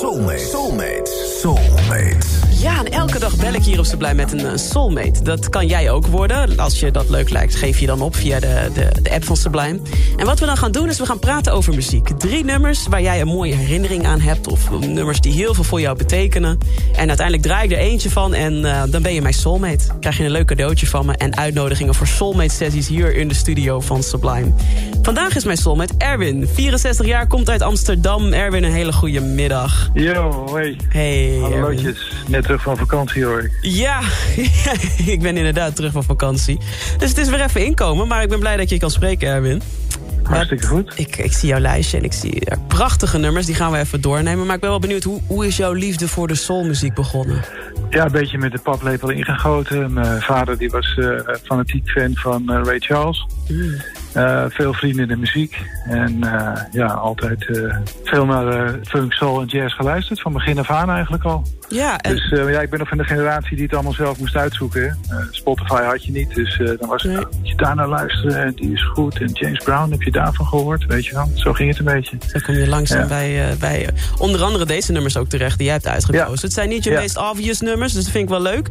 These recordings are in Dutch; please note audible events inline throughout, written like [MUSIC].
Soulmate. Soulmate. Soulmate. Ja, en elke dag bel ik hier op Sublime met een eh, soulmate. Dat kan jij ook worden. Als je dat leuk lijkt, geef je dan op via de, de, de app van Sublime. En wat we dan gaan doen, is we gaan praten over muziek. Drie nummers waar jij een mooie herinnering aan hebt... of nummers die heel veel voor jou betekenen. En uiteindelijk draai ik er eentje van en uh, dan ben je mijn soulmate. Krijg je een leuk cadeautje van me... en uitnodigingen voor soulmate-sessies hier in de studio van Sublime. Vandaag is mijn soulmate Erwin. 64 jaar, komt uit Amsterdam. Erwin, een hele goede middag. Yo, hey. Hey, Hallootjes. Net terug van vakantie hoor. Ja, [LAUGHS] ik ben inderdaad terug van vakantie. Dus het is weer even inkomen, maar ik ben blij dat je kan spreken, Erwin. Hartstikke goed. Ik, ik zie jouw lijstje en ik zie ja, prachtige nummers. Die gaan we even doornemen. Maar ik ben wel benieuwd, hoe, hoe is jouw liefde voor de soulmuziek begonnen? Ja, een beetje met de paplepel ingegoten. Mijn vader die was uh, fanatiek fan van uh, Ray Charles. Mm. Uh, veel vrienden in de muziek. En ja, altijd veel naar funk, soul en jazz geluisterd. Van begin af aan eigenlijk al. Ja, en... Dus ja, ik ben nog van de generatie die het allemaal zelf moest uitzoeken. Spotify had je niet, dus dan was het, nee. je daar naar luisteren. En die is goed. En James Brown, heb je daarvan gehoord? Weet je wel? Zo ging het een beetje. Zo kom je langzaam ja. bij, bij onder andere deze nummers ook terecht die jij hebt uitgekozen. Ja. Het zijn niet je ja. meest obvious nummers, dus dat vind ik wel leuk.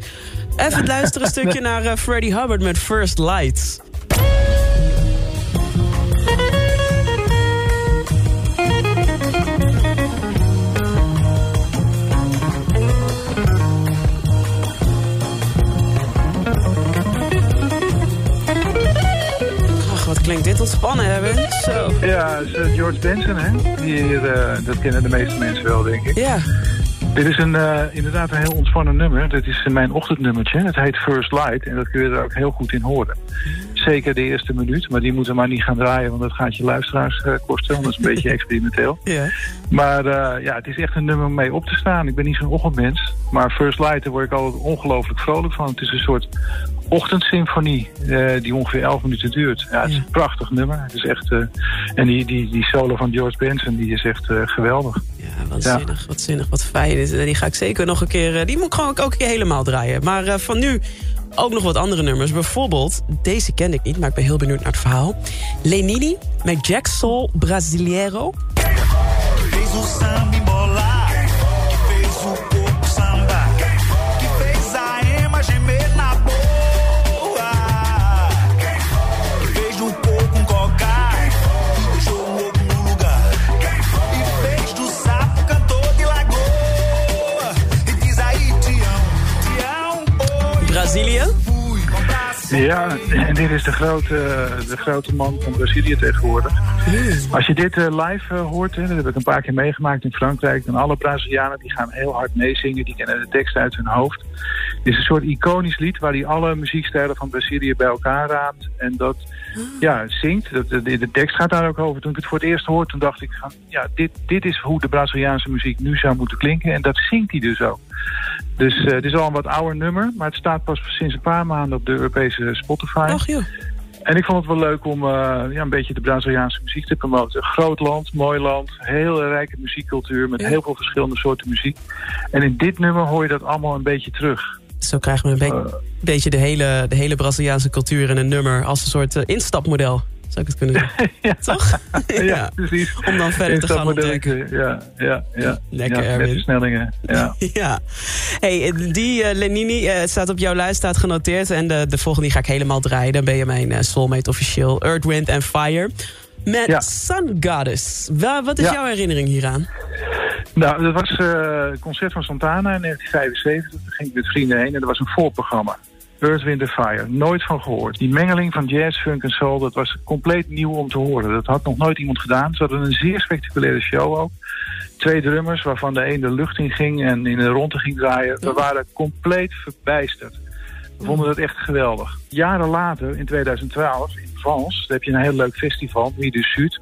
Even luisteren een [LAUGHS] stukje naar Freddie Hubbard met First Lights. Klinkt dit ontspannen hebben. Zo. Ja, is uh, George Benson, hè? Die, uh, dat kennen de meeste mensen wel, denk ik. Ja. Dit is een, uh, inderdaad een heel ontspannen nummer. Dit is mijn ochtendnummertje. Het heet First Light en dat kun je er ook heel goed in horen. Zeker de eerste minuut, maar die moeten maar niet gaan draaien... want dat gaat je luisteraars uh, kosten, dat is een beetje [LAUGHS] experimenteel. Ja. Maar uh, ja, het is echt een nummer om mee op te staan. Ik ben niet zo'n ochtendmens, maar First Light, daar word ik altijd ongelooflijk vrolijk van. Het is een soort ochtendsymfonie uh, die ongeveer 11 minuten duurt. Ja, het is ja. een prachtig nummer. Het is echt, uh, en die, die, die solo van George Benson die is echt uh, geweldig. Ja, wat ja. zinnig, wat zinnig, wat fijn. Die ga ik zeker nog een keer, die moet ik gewoon ook een keer helemaal draaien. Maar van nu ook nog wat andere nummers. Bijvoorbeeld, deze ken ik niet, maar ik ben heel benieuwd naar het verhaal. Lenini met Jack Soul Brasileiro. Ja, en dit is de grote, de grote man van Brazilië tegenwoordig. Als je dit uh, live uh, hoort, hè, dat heb ik een paar keer meegemaakt in Frankrijk... dan alle Brazilianen die gaan heel hard meezingen, die kennen de tekst uit hun hoofd. Het is een soort iconisch lied waar hij alle muziekstijlen van Brazilië bij elkaar raamt. En dat ja, zingt. Dat, de, de, tekst gaat daar ook over. Toen ik het voor het eerst hoorde, toen dacht ik... Van, ja, dit, dit is hoe de Braziliaanse muziek nu zou moeten klinken. En dat zingt hij dus ook. Dus uh, het is al een wat ouder nummer, maar het staat pas sinds een paar maanden op de Europese Spotify. Ach, joh. En ik vond het wel leuk om uh, ja, een beetje de Braziliaanse muziek te promoten. Groot land, mooi land, heel rijke muziekcultuur met ja. heel veel verschillende soorten muziek. En in dit nummer hoor je dat allemaal een beetje terug. Zo krijgen we een be uh, beetje de hele, de hele Braziliaanse cultuur in een nummer als een soort instapmodel. Zou ik het kunnen zeggen? [LAUGHS] ja. Toch? ja, [LAUGHS] ja, precies. Om dan verder te gaan ontdekken. Ja, ja, ja. Lekker, ja, Erwin. versnellingen, ja. [LAUGHS] ja. Hey, die uh, Lenini uh, staat op jouw lijst, staat genoteerd. En de, de volgende die ga ik helemaal draaien. Dan ben je mijn uh, soulmate officieel. Earth, Wind and Fire. Met. Sun Goddess. Wat is jouw herinnering hieraan? Nou, dat was het concert van Santana in 1975. Daar ging ik met vrienden heen en dat was een voorprogramma. Earth, Wind Fire. Nooit van gehoord. Die mengeling van jazz, funk en soul, dat was compleet nieuw om te horen. Dat had nog nooit iemand gedaan. Ze hadden een zeer spectaculaire show ook. Twee drummers, waarvan de een de lucht in ging en in de ronde ging draaien. We waren compleet verbijsterd. We vonden dat echt geweldig. Jaren later, in 2012, in Vence. Daar heb je een heel leuk festival, Nuit du Sud.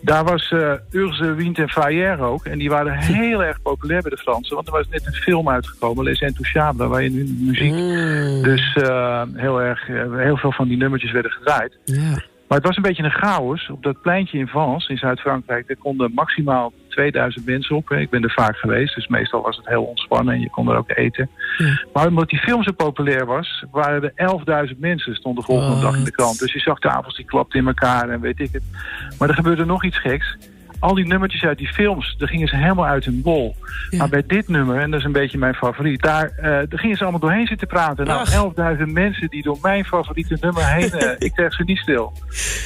Daar was uh, Urze Wind en Fayer ook. En die waren heel erg populair bij de Fransen. Want er was net een film uitgekomen, Les Intouchables, waar je nu muziek... Mm. Dus uh, heel, erg, heel veel van die nummertjes werden gedraaid. Maar het was een beetje een chaos. Op dat pleintje in Vence, in Zuid-Frankrijk, daar konden maximaal 2000 mensen op. Ik ben er vaak geweest, dus meestal was het heel ontspannen en je kon er ook eten. Ja. Maar omdat die film zo populair was, waren er 11.000 mensen, stond de volgende Wat? dag in de krant. Dus je zag tafels die klapten in elkaar en weet ik het. Maar er gebeurde nog iets geks. Al die nummertjes uit die films, daar gingen ze helemaal uit hun bol. Ja. Maar bij dit nummer, en dat is een beetje mijn favoriet, daar, eh, daar gingen ze allemaal doorheen zitten praten. Nou, 11.000 mensen die door mijn favoriete nummer heen, eh, [LAUGHS] ik krijg ze niet stil.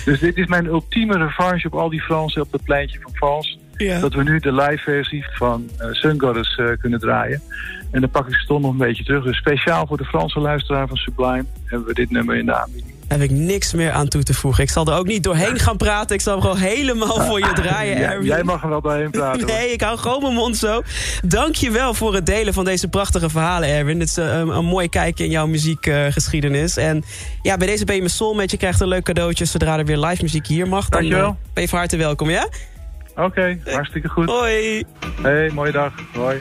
Dus dit is mijn ultieme revanche op al die Fransen op het pleintje van Frans. Ja. Dat we nu de live versie van eh Sun Goddess eh, kunnen draaien. En dan pak ik ze toch nog een beetje terug. Dus speciaal voor de Franse luisteraar van Sublime hebben we dit nummer in de aanbieding. Heb ik niks meer aan toe te voegen. Ik zal er ook niet doorheen gaan praten. Ik zal hem gewoon helemaal voor je [LAUGHS] draaien, Ja, Erwin. jij mag er wel doorheen praten. hoor. Nee, ik hou gewoon mijn mond zo. Dank je wel voor het delen van deze prachtige verhalen, Erwin. Het is eh, een, een mooi kijkje in jouw muziekgeschiedenis. en ja, bij deze ben je mijn soulmate. Je krijgt een leuk cadeautje zodra er weer live muziek hier mag. Dan Dankjewel. ben je van harte welkom, ja? Oké, hartstikke goed. Hoi! Hey, mooie dag. Hoi.